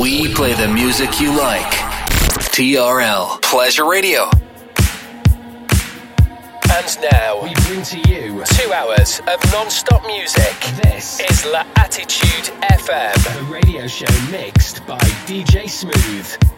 We play the music you like. TRL Pleasure Radio. And now we bring to you two hours of non-stop music. This is L'Attitude FM, the radio show mixed by DJ Smooth.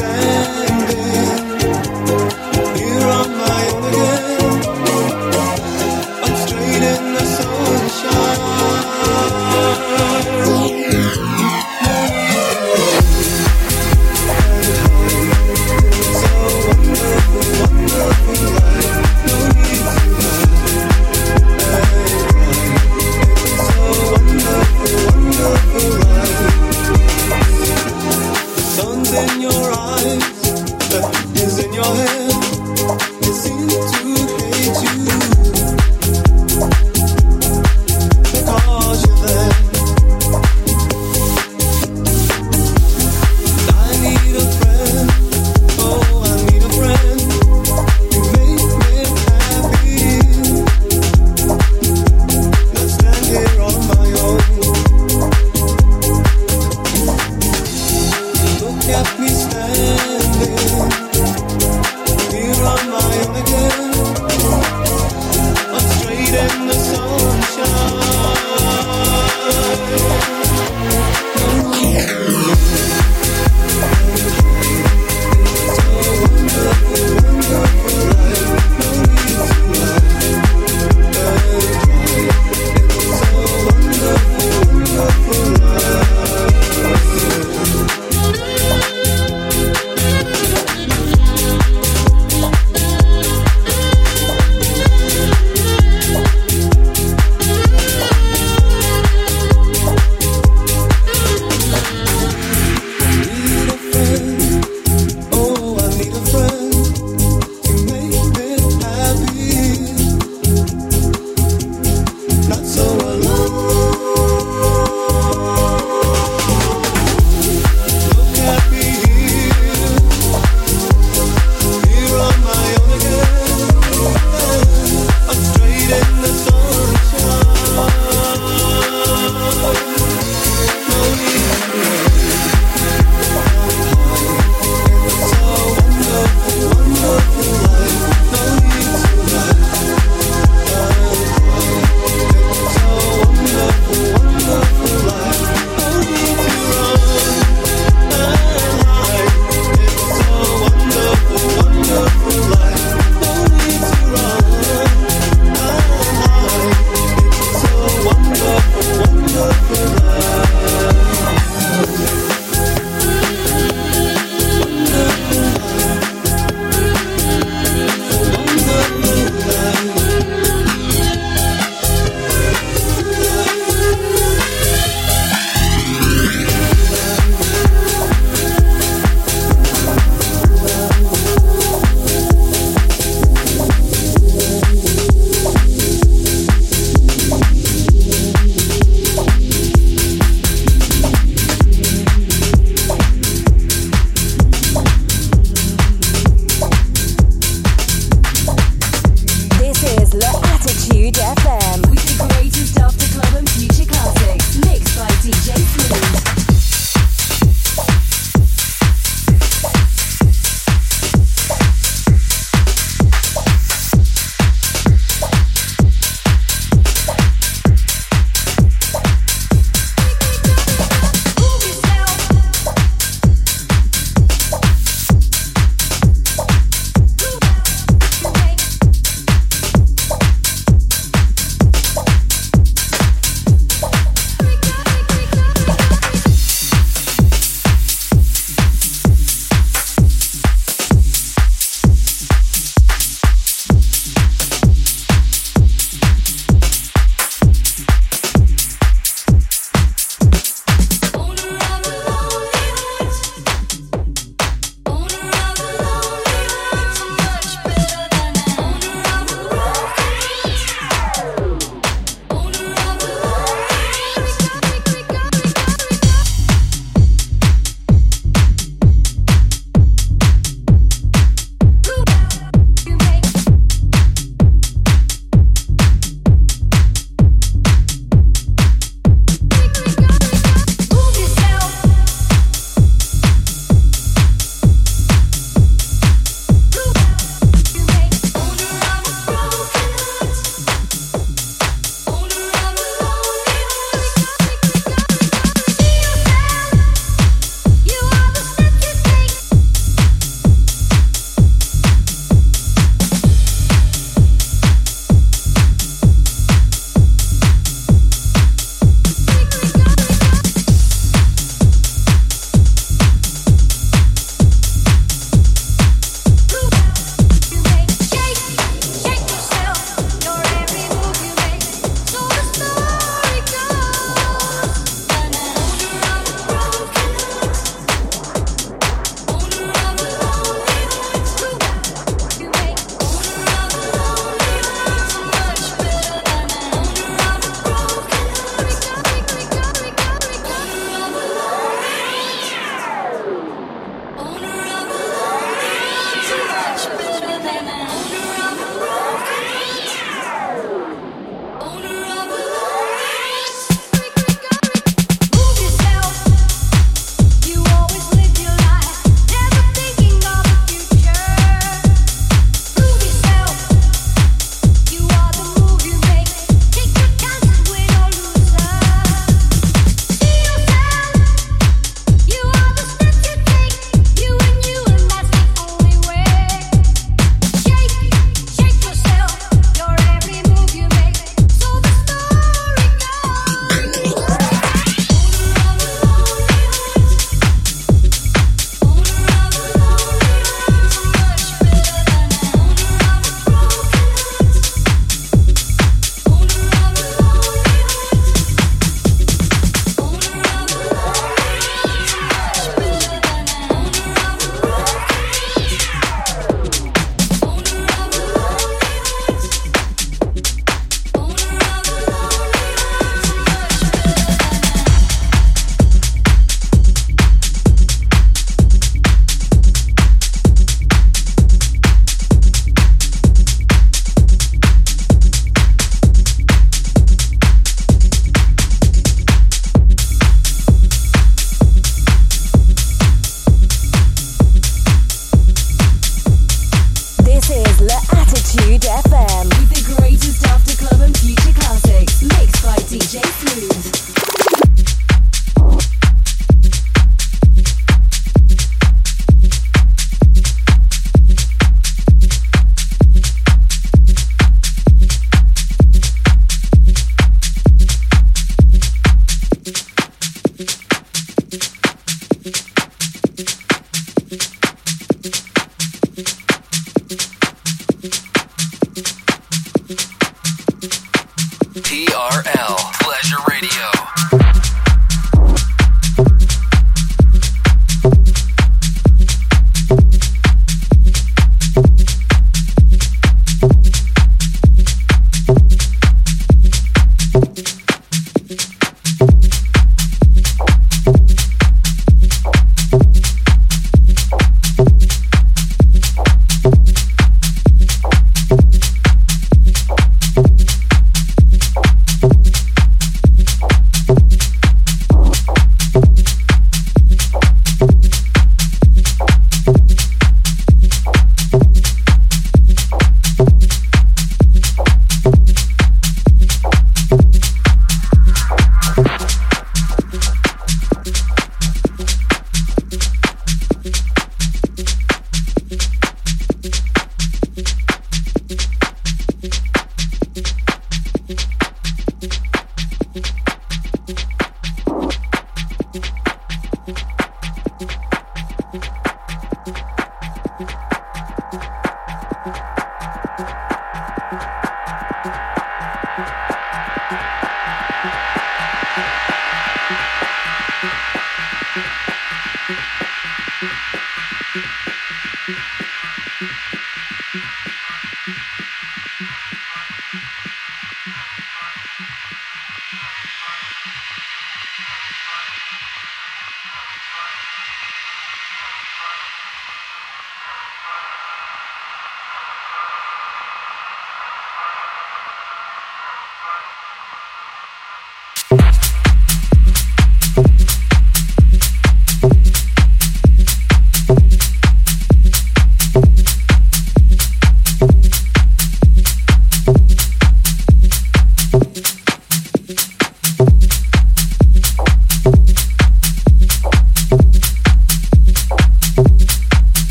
At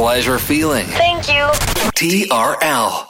pleasure feeling. Thank you. TRL